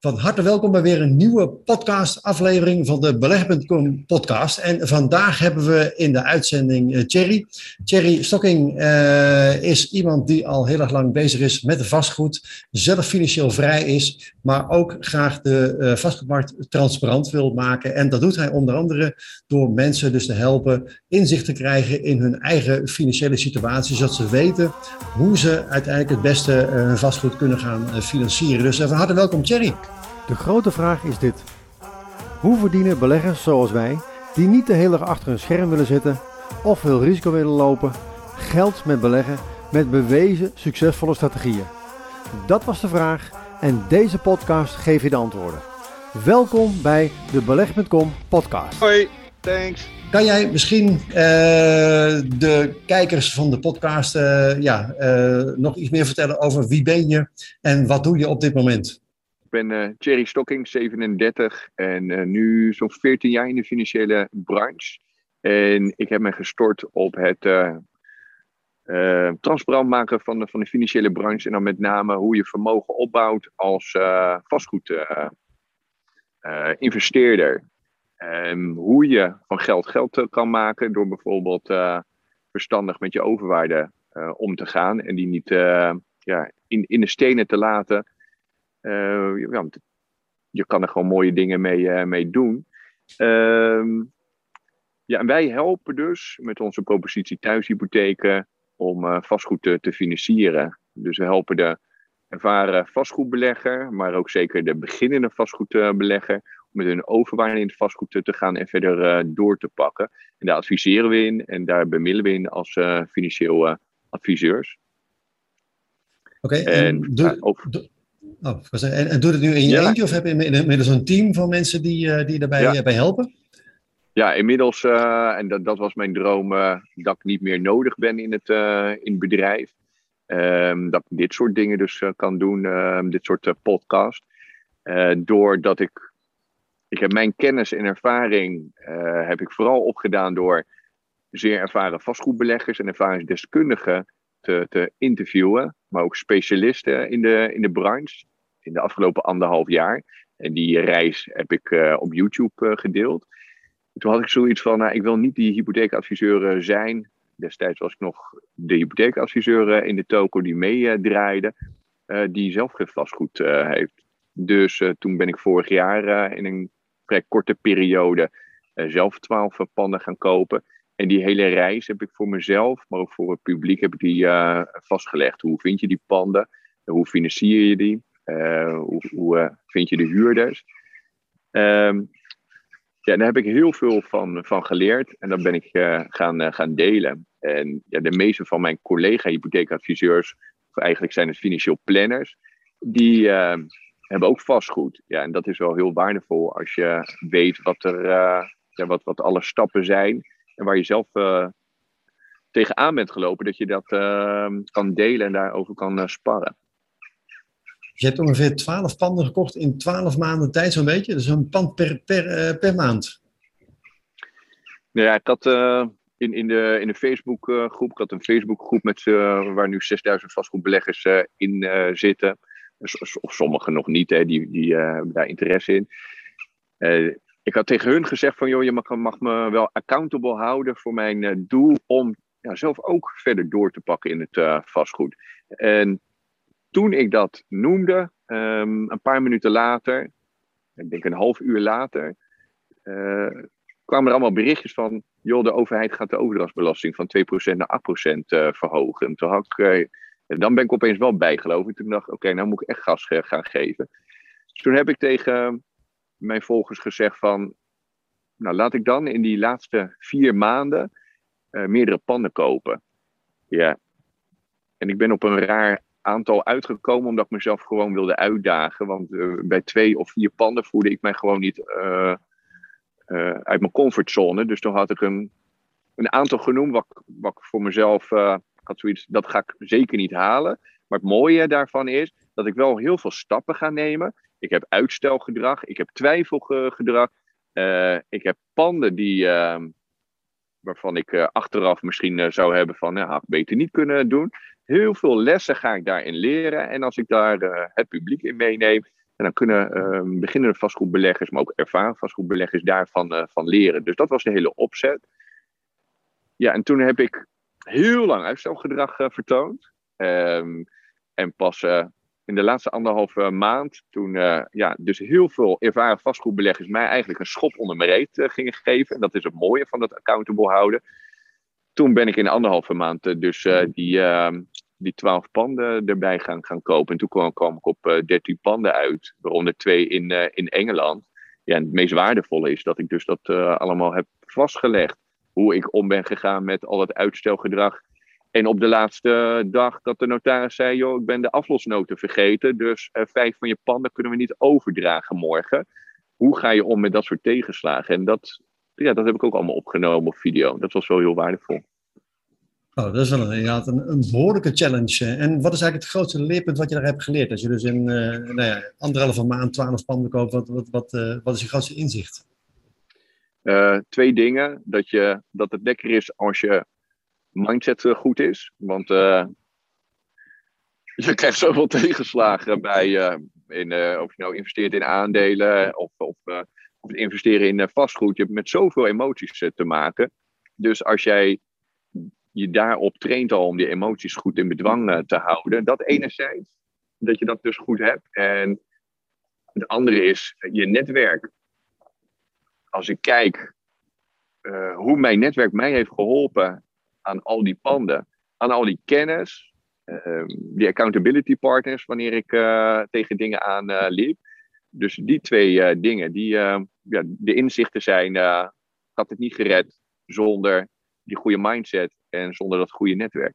Van harte welkom bij weer een nieuwe podcast-aflevering van de Beleg.com podcast. En vandaag hebben we in de uitzending uh, Thierry. Thierry Stokking uh, is iemand die al heel erg lang bezig is met vastgoed, zelf financieel vrij is, maar ook graag de uh, vastgoedmarkt transparant wil maken. En dat doet hij onder andere door mensen dus te helpen inzicht te krijgen in hun eigen financiële situatie, zodat ze weten hoe ze uiteindelijk het beste hun vastgoed kunnen gaan financieren. Dus van harte welkom Thierry. De grote vraag is dit. Hoe verdienen beleggers zoals wij, die niet de hele dag achter een scherm willen zitten of veel risico willen lopen, geld met beleggen met bewezen succesvolle strategieën? Dat was de vraag en deze podcast geeft je de antwoorden. Welkom bij de Beleg.com podcast. Hoi, thanks. Kan jij misschien uh, de kijkers van de podcast uh, ja, uh, nog iets meer vertellen over wie ben je en wat doe je op dit moment? Ik ben uh, Thierry Stokking, 37 en uh, nu zo'n 14 jaar in de financiële branche. En ik heb me gestort op het uh, transparant maken van de, van de financiële branche. En dan met name hoe je vermogen opbouwt als vastgoedinvesteerder. Um, hoe je van geld geld kan maken door bijvoorbeeld verstandig met je overwaarde om te gaan. En die niet ja, in, in de stenen te laten ja, je kan er gewoon mooie dingen mee, uh, mee doen. Uh, ja, en wij helpen dus met onze propositie thuishypotheken om uh, vastgoed te, te, financieren. Dus we helpen de ervaren vastgoedbelegger, maar ook zeker de beginnende vastgoedbelegger, om met hun overwaarde in het vastgoed te, gaan en verder door te pakken. En daar adviseren we in en daar bemiddelen we in als financieel adviseurs. Oké, okay, en, Oh, en, en doe het nu in je ja. eentje of heb je inmiddels een team van mensen die, uh, die daarbij ja. bij helpen? Ja, inmiddels, uh, en dat, dat was mijn droom, uh, dat ik niet meer nodig ben in het, in het bedrijf. Um, dat ik dit soort dingen dus kan doen, um, dit soort podcast. doordat ik, ik heb mijn kennis en ervaring, heb ik vooral opgedaan door zeer ervaren vastgoedbeleggers en ervaringsdeskundigen te, te interviewen, maar ook specialisten in de, in de branche in de afgelopen anderhalf jaar. En die reis heb ik uh, op YouTube uh, gedeeld. Toen had ik zoiets van, nou, ik wil niet die hypotheekadviseur zijn. Destijds was ik nog de hypotheekadviseur in de toko die meedraaide, die zelf geen vastgoed heeft. Dus toen ben ik vorig jaar in een vrij korte periode zelf twaalf panden gaan kopen. En die hele reis heb ik voor mezelf, maar ook voor het publiek, heb ik die vastgelegd. Hoe vind je die panden? Hoe financier je die? Uh, hoe, hoe uh, vind je de huurders? Um, ja, daar heb ik heel veel van, van geleerd en dat ben ik uh, gaan, gaan delen. En ja, de meeste van mijn collega-hypotheekadviseurs, of eigenlijk zijn het financieel planners, die hebben ook vastgoed. Ja, en dat is wel heel waardevol als je weet wat, er, ja, wat, wat alle stappen zijn en waar je zelf tegenaan bent gelopen, dat je dat kan delen en daarover kan sparren. Je hebt ongeveer 12 panden gekocht in 12 maanden tijd, zo'n beetje. Dus een pand per, per, uh, per maand. Nou ja, ik had uh, in, in de, in de Facebookgroep, uh, ik had een Facebookgroep met, waar nu 6000 vastgoedbeleggers in zitten. Of sommigen nog niet, hè, die, die hebben daar interesse in. ik had tegen hun gezegd van, joh, je mag, mag me wel accountable houden voor mijn doel om ja, zelf ook verder door te pakken in het vastgoed. En toen ik dat noemde, um, een paar minuten later, ik denk een half uur later, uh, kwamen er allemaal berichtjes van, joh, de overheid gaat de overdrachtsbelasting van 2% naar 8% uh, eh, verhogen. toen had ik, uh, dan ben ik opeens wel bijgeloven. Toen dacht ik, oké, nou moet ik echt gas gaan geven. Dus toen heb ik tegen mijn volgers gezegd van, nou laat ik dan in die laatste vier maanden meerdere panden kopen. Ja. En ik ben op een raar aantal uitgekomen omdat ik mezelf gewoon wilde uitdagen. Want uh, bij twee of vier panden voelde ik mij gewoon niet uh, uh, uit mijn comfortzone. Dus toen had ik een, een aantal genoemd wat, wat ik voor mezelf had zoiets, dat ga ik zeker niet halen. Maar het mooie daarvan is dat ik wel heel veel stappen ga nemen. Ik heb uitstelgedrag, ik heb twijfelgedrag. ik heb panden die, waarvan ik achteraf misschien zou hebben van, ja, had ik beter niet kunnen doen. Heel veel lessen ga ik daarin leren. En als ik daar uh, het publiek in meeneem, En dan kunnen uh, beginnende vastgoedbeleggers, maar ook ervaren vastgoedbeleggers daarvan uh, van leren. Dus dat was de hele opzet. Ja, en toen heb ik heel lang uitstelgedrag uh, vertoond. Um, en pas in de laatste anderhalve maand, toen ja, dus heel veel ervaren vastgoedbeleggers mij eigenlijk een schop onder mijn reet gingen geven. En dat is het mooie van dat accountable houden. Toen ben ik in anderhalve maand dus die ehm, die twaalf panden erbij gaan, gaan kopen. En toen kwam, kwam ik op eh, 13 panden uit, waaronder twee in, uh, in Engeland. Ja, en het meest waardevolle is dat ik dus dat uh, allemaal heb vastgelegd. Hoe ik om ben gegaan met al het uitstelgedrag. En op de laatste dag dat de notaris zei: joh, ik ben de aflosnoten vergeten. Dus vijf van je panden kunnen we niet overdragen morgen. Hoe ga je om met dat soort tegenslagen? En dat, ja, dat heb ik ook allemaal opgenomen op video. Dat was wel heel waardevol. Oh, dat is wel inderdaad een, een behoorlijke challenge. En wat is eigenlijk het grootste leerpunt wat je daar hebt geleerd? Als je dus in uh, nou ja, anderhalve maand twaalf panden koopt, wat, wat, wat, uh, wat is je grootste inzicht? Uh, twee dingen. Dat, je, dat het lekker is als je mindset goed is. Want je krijgt zoveel tegenslagen bij, in, of je nou investeert in aandelen of, of, of investeren in vastgoed. Je hebt met zoveel emoties te maken. Dus als jij je daarop traint al om die emoties goed in bedwang eh, te houden. Dat enerzijds, dat je dat dus goed hebt. En het andere is je netwerk. Als ik kijk uh, hoe mijn netwerk mij heeft geholpen aan al die panden, aan al die kennis, uh, die accountability partners, wanneer ik uh, tegen dingen aan liep. Dus die twee dingen, die, ja, de inzichten zijn, had het niet gered zonder die goede mindset en zonder dat goede netwerk.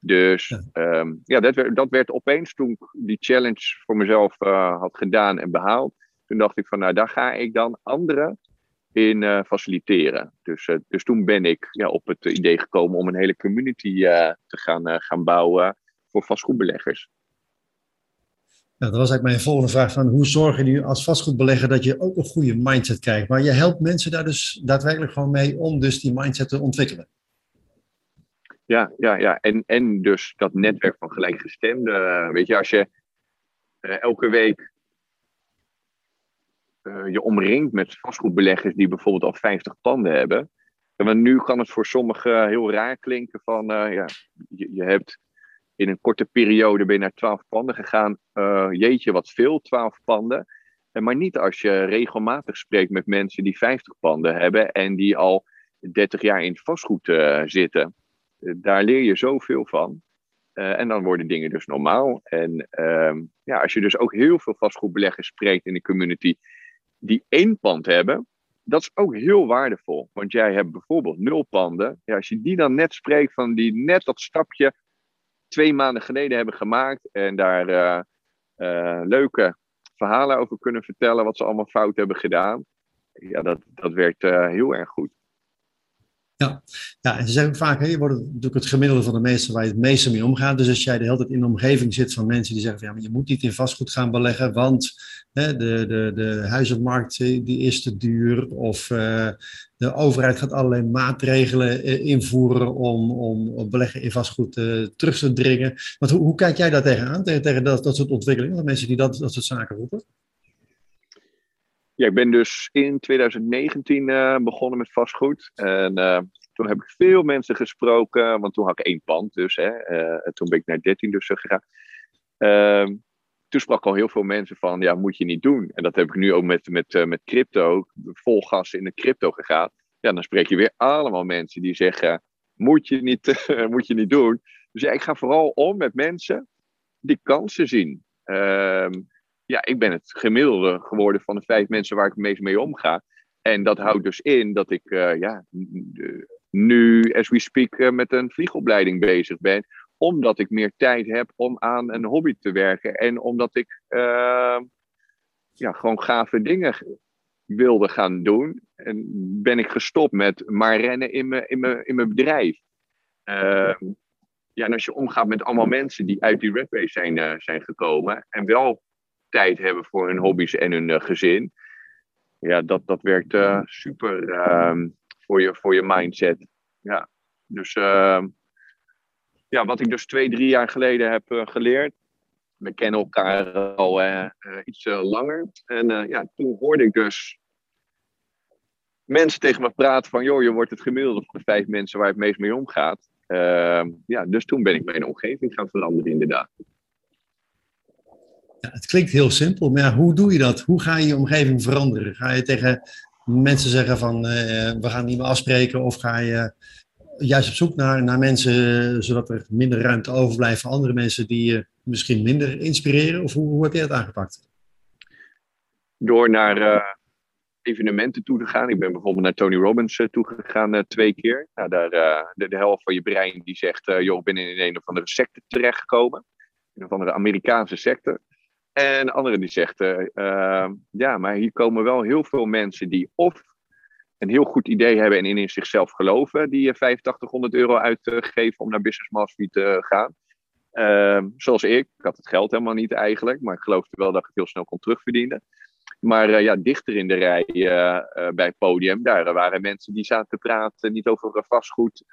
Dus ja, ehm, ja dat, werd, dat werd opeens toen ik die challenge voor mezelf uh, had gedaan en behaald. Toen dacht ik van nou daar ga ik dan anderen in uh, faciliteren. Dus, uh, dus toen ben ik ja, op het idee gekomen om een hele community te gaan, gaan bouwen voor vastgoedbeleggers. Ja, dat was eigenlijk mijn volgende vraag van hoe zorg je nu als vastgoedbelegger dat je ook een goede mindset krijgt. Maar je helpt mensen daar dus daadwerkelijk gewoon mee om dus die mindset te ontwikkelen. Ja, ja, ja. En, en dus dat netwerk van gelijkgestemden. Weet je, als je uh, elke week uh, je omringt met vastgoedbeleggers die bijvoorbeeld al 50 panden hebben. En nu kan het voor sommigen heel raar klinken van, ja, je, je, hebt in een korte periode ben naar 12 panden gegaan. jeetje, wat veel, 12 panden. Maar niet als je regelmatig spreekt met mensen die 50 panden hebben en die al 30 jaar in vastgoed zitten. Eh, daar leer je zoveel van. Uh, en dan worden dingen dus normaal. En uh, ja, als je dus ook heel veel vastgoedbeleggers spreekt in de community die één pand hebben, dat is ook heel waardevol. Want jij hebt bijvoorbeeld nul panden. Ja, als je die dan net spreekt van die net dat stapje twee maanden geleden hebben gemaakt en daar uh, leuke verhalen over kunnen vertellen wat ze allemaal fout hebben gedaan. Ja, dat, dat werkt heel erg goed. Ja. ja, en ze zeggen vaak, hè, je wordt natuurlijk het gemiddelde van de mensen waar je het meeste mee omgaat. Dus als jij de hele tijd in de omgeving zit van mensen die zeggen, van, ja, maar je moet niet in vastgoed gaan beleggen, want hè, de, de, de huizenmarkt die is te duur. Of uh, de overheid gaat allerlei maatregelen uh, invoeren om, om beleggen in vastgoed terug te dringen. Maar hoe, hoe kijk jij daar tegenaan, tegen, tegen dat, dat soort ontwikkelingen, dat mensen die dat, dat soort zaken roepen? Ja, ik ben dus in 2019 uh, eh, begonnen met vastgoed. En uh, toen heb ik veel mensen gesproken, want toen had ik één pand dus. Hè, en toen ben ik naar 13 dus gegaan. Ehm, toen sprak al heel veel mensen van, ja, moet je niet doen. En dat heb ik nu ook met, met, met crypto, vol gas in de crypto gegaan. Ja, dan spreek je weer allemaal mensen die zeggen, moet je niet, moet je niet doen. Dus ja, ik ga vooral om met mensen die kansen zien. Ehm, ja, ik ben het gemiddelde geworden van de vijf mensen waar ik het meest mee omga. En dat houdt dus in dat ik uh, ja, nu, as we speak, uh, met een vliegopleiding bezig ben. Omdat ik meer tijd heb om aan een hobby te werken. En omdat ik uh, ja, gewoon gave dingen wilde gaan doen. En ben ik gestopt met maar rennen in mijn, in mijn, in mijn bedrijf. Ehm, ja, en als je omgaat met allemaal mensen die uit die red race zijn, zijn gekomen. En wel tijd hebben voor hun hobby's en hun uh, gezin. Ja, dat, dat werkt uh, super uh, voor, je, voor je mindset. Ja, dus ehm, ja, wat ik dus twee, drie jaar geleden heb eh, geleerd. we kennen elkaar al iets langer. En ja, toen hoorde ik dus mensen tegen me praten van, joh, je wordt het gemiddelde van de vijf mensen waar het meest mee omgaat. Ehm, ja, dus toen ben ik mijn omgeving gaan veranderen, inderdaad. Ja, het klinkt heel simpel, maar hoe doe je dat? Hoe ga je je omgeving veranderen? Ga je tegen mensen zeggen van uh, we gaan niet meer afspreken of ga je juist op zoek naar, naar mensen zodat er minder ruimte overblijft voor andere mensen die je misschien minder inspireren? Of hoe, hoe heb je dat aangepakt? Door naar uh, evenementen toe te gaan. Ik ben bijvoorbeeld naar Tony Robbins uh, toe gegaan twee keer. Nou, daar, de, de, helft van je brein die zegt, joh, ik ben in een of andere secte terechtgekomen. Een of andere Amerikaanse secte. En de andere die zegt, uh, ja, maar hier komen wel heel veel mensen die of een heel goed idee hebben en in zichzelf geloven, die 8500 euro uitgeven om naar Business Mastery te gaan. Uh, zoals ik, ik had het geld helemaal niet eigenlijk, maar ik geloofde wel dat ik het heel snel kon terugverdienen. Maar uh, ja, dichter in de rij bij het podium, daar waren mensen die zaten te praten, niet over vastgoed,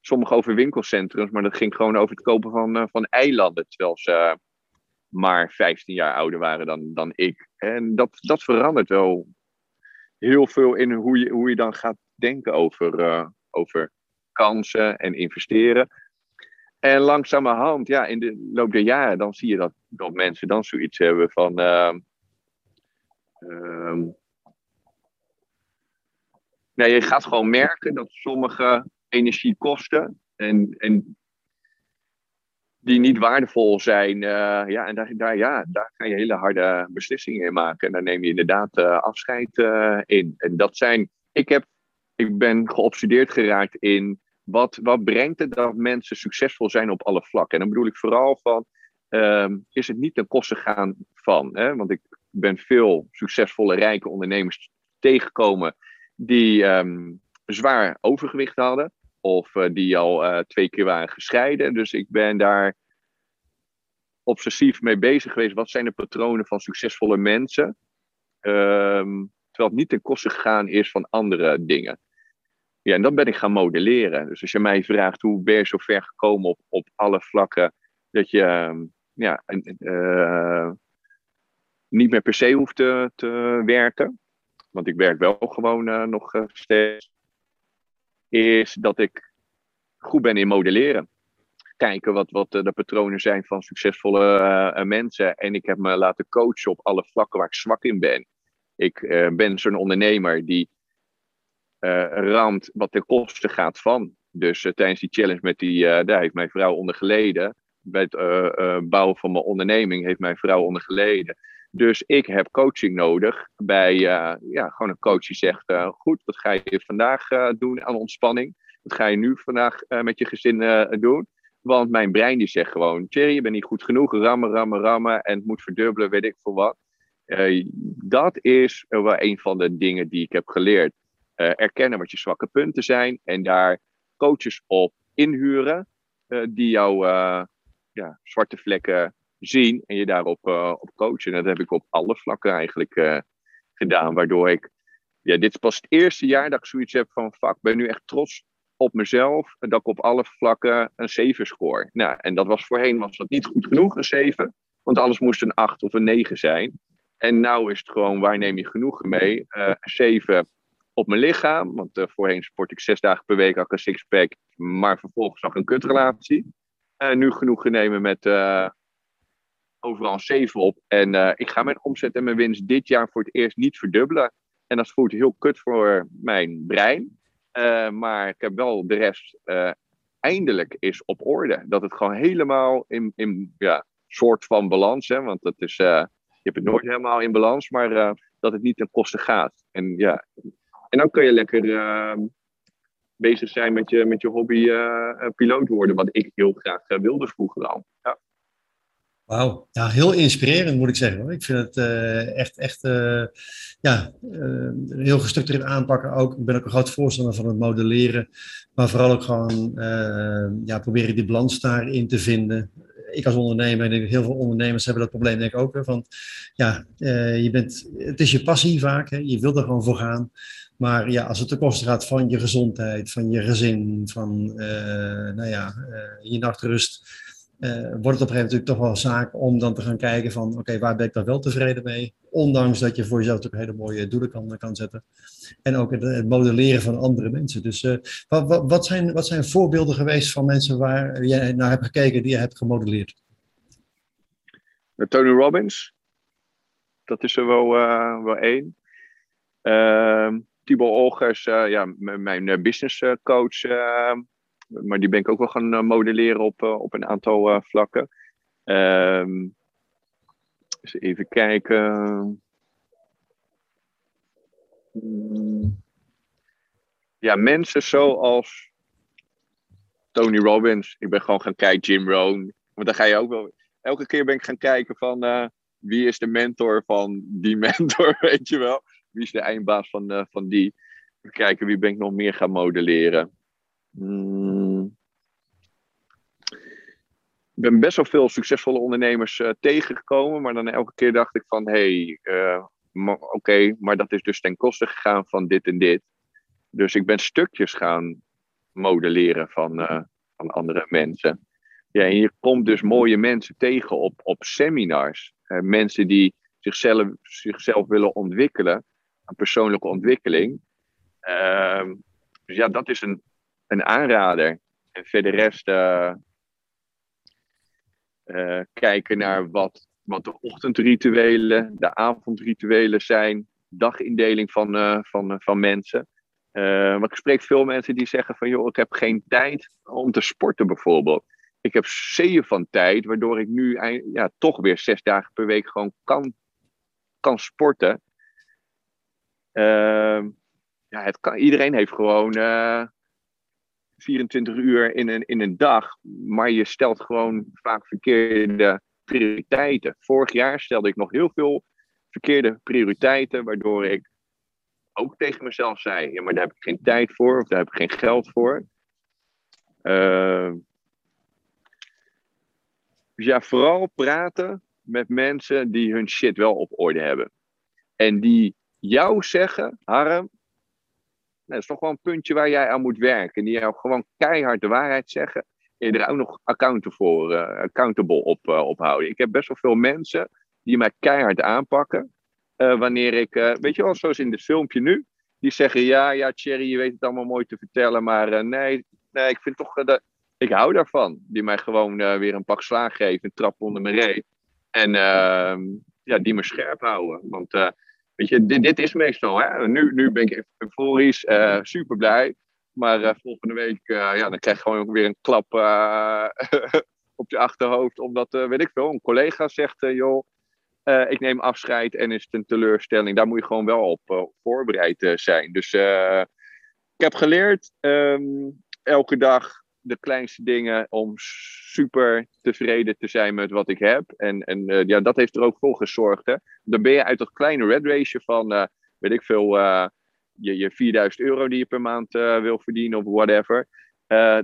sommigen over winkelcentrums, maar dat ging gewoon over het kopen van, van eilanden. Terwijl ze maar 15 jaar ouder waren dan, dan ik. En dat, dat verandert wel heel veel in hoe je, hoe je dan gaat denken over, uh, over kansen en investeren. En langzamerhand, ja, in de loop der jaren, dan zie je dat, dat mensen dan zoiets hebben van. Uh, nee, je gaat gewoon merken dat sommige energie kosten. En, en die niet waardevol zijn. Uh, ja, en daar, daar, ja, daar ga je hele harde beslissingen in maken. En daar neem je inderdaad uh, afscheid uh, in. En dat zijn. Ik, heb, ik ben geobsedeerd geraakt in. Wat, wat brengt het dat mensen succesvol zijn op alle vlakken? En dan bedoel ik vooral van. Ehm, is het niet ten koste gaan van? Hè? Want ik ben veel succesvolle, rijke ondernemers tegengekomen. die um, zwaar overgewicht hadden of uh, die al uh, twee keer waren gescheiden. Dus ik ben daar obsessief mee bezig geweest. Wat zijn de patronen van succesvolle mensen? Um, terwijl het niet ten koste gegaan is van andere dingen. Ja, en dat ben ik gaan modelleren. Dus als je mij vraagt hoe ben je zo ver gekomen op, op alle vlakken, dat je um, ja, uh, niet meer per se hoeft te werken. Want ik werk wel gewoon nog steeds is dat ik goed ben in modelleren. Kijken wat, wat de patronen zijn van succesvolle uh, mensen. En ik heb me laten coachen op alle vlakken waar ik zwak in ben. Ik uh, ben zo'n ondernemer die uh, ramt wat ten koste gaat van. Dus tijdens die challenge met die, daar heeft mijn vrouw onder geleden. Bij het bouwen van mijn onderneming heeft mijn vrouw onder geleden. Dus ik heb coaching nodig bij uh, ja, gewoon een coach die zegt: uh, Goed, wat ga je vandaag uh, doen aan ontspanning? Wat ga je nu vandaag met je gezin doen? Want mijn brein die zegt gewoon: Thierry, je bent niet goed genoeg, rammen, rammen, rammen en het moet verdubbelen, weet ik voor wat. dat is wel een van de dingen die ik heb geleerd. erkennen wat je zwakke punten zijn en daar coaches op inhuren die jouw ja, zwarte vlekken zien en je daarop uh, op coachen. En dat heb ik op alle vlakken eigenlijk uh, gedaan. Waardoor ik, ja, dit is pas het eerste jaar dat ik zoiets heb van, fuck, ben nu echt trots op mezelf. Dat ik op alle vlakken een 7 score. Nou, en dat was voorheen was dat niet goed genoeg, een 7. Want alles moest een 8 of een 9 zijn. En nou is het gewoon, waar neem je genoegen mee? Uh, een 7 op mijn lichaam. Want voorheen sport ik zes dagen per week, had ik een sixpack. Maar vervolgens nog een kutrelatie. En nu genoegen nemen met overal een 7 op. En uh, ik ga mijn omzet en mijn winst dit jaar voor het eerst niet verdubbelen. En dat voelt heel kut voor mijn brein. Uh, maar ik heb wel de rest uh, eindelijk is op orde. Dat het gewoon helemaal in, in ja, soort van balans, hè, want dat is, je hebt het nooit helemaal in balans, maar dat het niet ten koste gaat. En, ja, en dan kun je lekker bezig zijn met je, met je hobby piloot worden, wat ik heel graag wilde vroeger al. Ja. Wauw, ja, heel inspirerend moet ik zeggen. Ik vind het uh, echt, echt uh, ja, uh, heel gestructureerd aanpakken ook. Ik ben ook een groot voorstander van het modelleren, maar vooral ook gewoon ja, proberen die balans daarin te vinden. Ik als ondernemer, en heel veel ondernemers hebben dat probleem denk ik ook. Van, ja, je bent, het is je passie vaak, je wilt er gewoon voor gaan. Maar ja, als het ten koste gaat van je gezondheid, van je gezin, van nou ja, je nachtrust wordt het op een gegeven moment natuurlijk toch wel zaak om dan te gaan kijken van oké, waar ben ik dan wel tevreden mee? Ondanks dat je voor jezelf natuurlijk hele mooie doelen kan, kan zetten. En ook het, modelleren van andere mensen. Dus wat, wat, wat, zijn, wat zijn voorbeelden geweest van mensen waar jij naar hebt gekeken die je hebt gemodelleerd? Tony Robbins, dat is er wel, wel één. Uh, Thibaut Olgers, uh, ja, mijn uh, business coach. Maar die ben ik ook wel gaan modelleren op, op een aantal vlakken. Ehm, eens even kijken. Hmm. Ja, mensen zoals Tony Robbins. Ik ben gewoon gaan kijken, Jim Rohn. Want dan ga je ook wel. Elke keer ben ik gaan kijken van wie is de mentor van die mentor, weet je wel wie is de eindbaas van, van die? Kijken, wie ben ik nog meer gaan modelleren? Hmm. Ik ben best wel veel succesvolle ondernemers uh, tegengekomen, maar dan elke keer dacht ik van, hé, hey, uh, oké, maar dat is dus ten koste gegaan van dit en dit. Dus ik ben stukjes gaan modelleren van, van andere mensen. Ja, en je komt dus mooie mensen tegen op, op seminars. mensen die zichzelf, zichzelf willen ontwikkelen aan persoonlijke ontwikkeling. Ehm, dus ja, dat is een, een aanrader. En verder rest uh, uh, kijken naar wat, wat de ochtendrituelen, de avondrituelen zijn, dagindeling van, uh, van, van mensen. want ik spreek veel mensen die zeggen van joh, ik heb geen tijd om te sporten bijvoorbeeld. Ik heb zeeën van tijd, waardoor ik nu ja, toch weer zes dagen per week gewoon kan, kan sporten. Uh, ja, het kan, iedereen heeft gewoon eh, 24 uur in een, in een dag, maar je stelt gewoon vaak verkeerde prioriteiten. Vorig jaar stelde ik nog heel veel verkeerde prioriteiten, waardoor ik ook tegen mezelf zei: ja, maar daar heb ik geen tijd voor of daar heb ik geen geld voor. Uh, dus ja, vooral praten met mensen die hun shit wel op orde hebben. En die jou zeggen, Harm, dat is toch wel een puntje waar jij aan moet werken. Die jou gewoon keihard de waarheid zeggen. En je er ook nog accountable, uh, accountable op, uh, houden. Ik heb best wel veel mensen die mij keihard aanpakken. Uh, wanneer ik, weet je wel, zoals in dit filmpje nu. Die zeggen, ja, ja, Thierry, je weet het allemaal mooi te vertellen. Maar nee, nee, ik vind toch, dat ik hou daarvan. Die mij gewoon weer een pak slaag geven, een trap onder mijn reet. En ehm, ja, die me scherp houden. Want Weet je, dit, dit is meestal. Hè? Nu, nu ben ik euforisch, uh, super blij. Maar uh, volgende week uh, ja, dan krijg je gewoon weer een klap op je achterhoofd. Omdat, weet ik veel, een collega zegt: joh, ik neem afscheid en is het een teleurstelling. Daar moet je gewoon wel op voorbereid zijn. Dus ik heb geleerd um, elke dag de kleinste dingen om super tevreden te zijn met wat ik heb. En, en uh, ja, dat heeft er ook voor gezorgd. Hè. Dan ben je uit dat kleine red race van, uh, weet ik veel, uh, je, je 4000 euro die je per maand wil verdienen of whatever.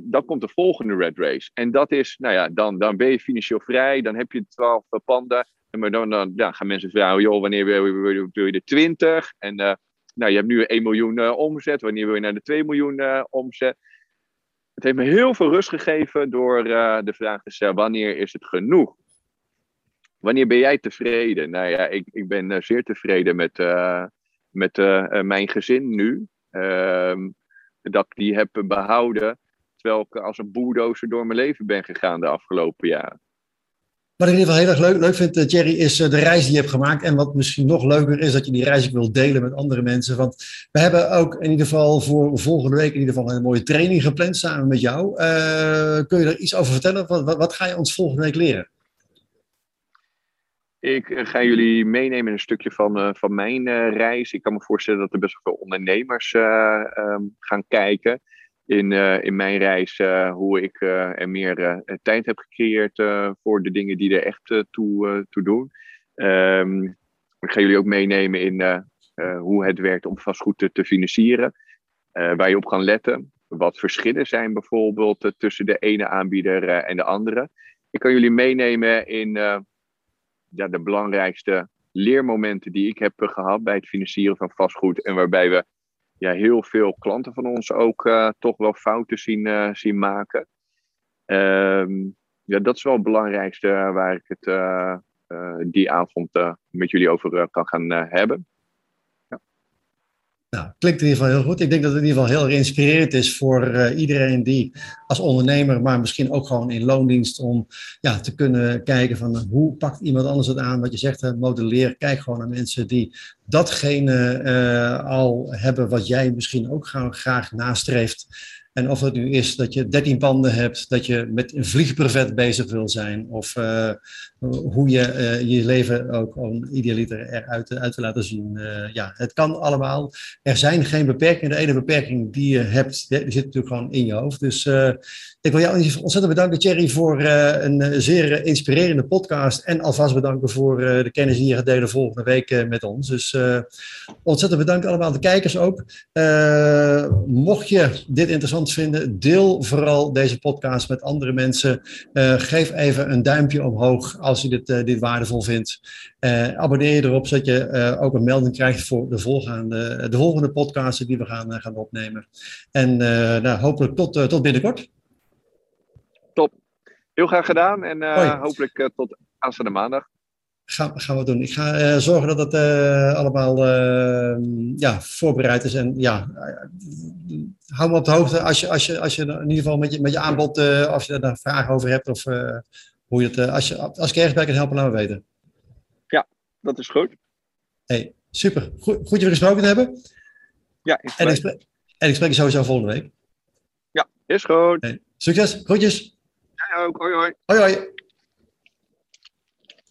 dan komt de volgende red race. En dat is, nou ja, dan, dan ben je financieel vrij, dan heb je 12 panden. Maar dan, dan gaan mensen vragen, joh, wanneer wil, wil, wil je de 20? En nou, je hebt nu 1 miljoen omzet, wanneer wil je naar de 2 miljoen omzet? Het heeft me heel veel rust gegeven door uh, de vraag te stellen: wanneer is het genoeg? Wanneer ben jij tevreden? Nou ja, ik, ik ben uh, zeer tevreden met, uh, met mijn gezin nu. Ehm, dat ik die heb behouden, terwijl ik als een boerdozer door mijn leven ben gegaan de afgelopen jaren. Wat ik in ieder geval heel erg leuk, leuk vind, eh, Jerry, is eh, de reis die je hebt gemaakt. En wat misschien nog leuker is, dat je die reis ook wil delen met andere mensen. Want we hebben ook in ieder geval voor volgende week in ieder geval een mooie training gepland samen met jou. Uh, kun je er iets over vertellen? Wat, wat, ga je ons volgende week leren? Ik ga jullie meenemen in een stukje van, van mijn reis. Ik kan me voorstellen dat er best wel veel ondernemers um, gaan kijken in, uh, in mijn reis uh, hoe ik uh, er meer tijd heb gecreëerd voor de dingen die er echt toe, toe doen. Um, ik ga jullie ook meenemen in hoe het werkt om vastgoed te, te financieren. waar je op kan letten. Wat verschillen zijn bijvoorbeeld tussen de ene aanbieder en de andere. Ik kan jullie meenemen in ja, de belangrijkste leermomenten die ik heb gehad bij het financieren van vastgoed. En waarbij we ja, heel veel klanten van ons ook uh, toch wel fouten zien, uh, zien maken. Um, ja, dat is wel het belangrijkste waar ik het die avond met jullie over kan gaan hebben. Nou, klinkt in ieder geval heel goed. Ik denk dat het in ieder geval heel inspirerend is voor uh, iedereen die als ondernemer, maar misschien ook gewoon in loondienst, om ja, te kunnen kijken van uh, hoe pakt iemand anders het aan. Wat je zegt, uh, modelleer. Kijk gewoon naar mensen die datgene al hebben wat jij misschien ook graag nastreeft. En of het nu is dat je 13 panden hebt, dat je met een vliegprevet bezig wil zijn, of uh, hoe je uh, je leven ook om idealiter eruit uit te laten zien. Uh, ja, het kan allemaal. Er zijn geen beperkingen. De ene beperking die je hebt, die zit natuurlijk gewoon in je hoofd. Dus ik wil jou ontzettend bedanken, Thierry, voor een zeer inspirerende podcast. En alvast bedanken voor de kennis die je gaat delen volgende week met ons. Dus ontzettend bedankt allemaal de kijkers ook. mocht je dit interessant vinden, deel vooral deze podcast met andere mensen. Uh, geef even een duimpje omhoog als je dit, uh, dit waardevol vindt. Uh, abonneer je erop, zodat je ook een melding krijgt voor de volgende, de volgende podcasten die we gaan, gaan opnemen. En nou, hopelijk tot, tot binnenkort. Top. Heel graag gedaan en hopelijk tot aanstaande maandag gaan, gaan we doen. Ik ga uh, zorgen dat het uh, allemaal uh, ja, voorbereid is. En ja, hou me op de hoogte als je, als je, als je in ieder geval met je, met je aanbod, als je daar vragen over hebt of hoe je het, als, je, als ik ergens bij kan helpen, laat me weten. Ja, dat is goed. Hey, super. Goed, goed je gesproken te hebben. Ja, en ik, spreek, en ik spreek je sowieso volgende week. Ja, is goed. Hey, succes. Groetjes. Jij ook. Hoi hoi. Hoi hoi.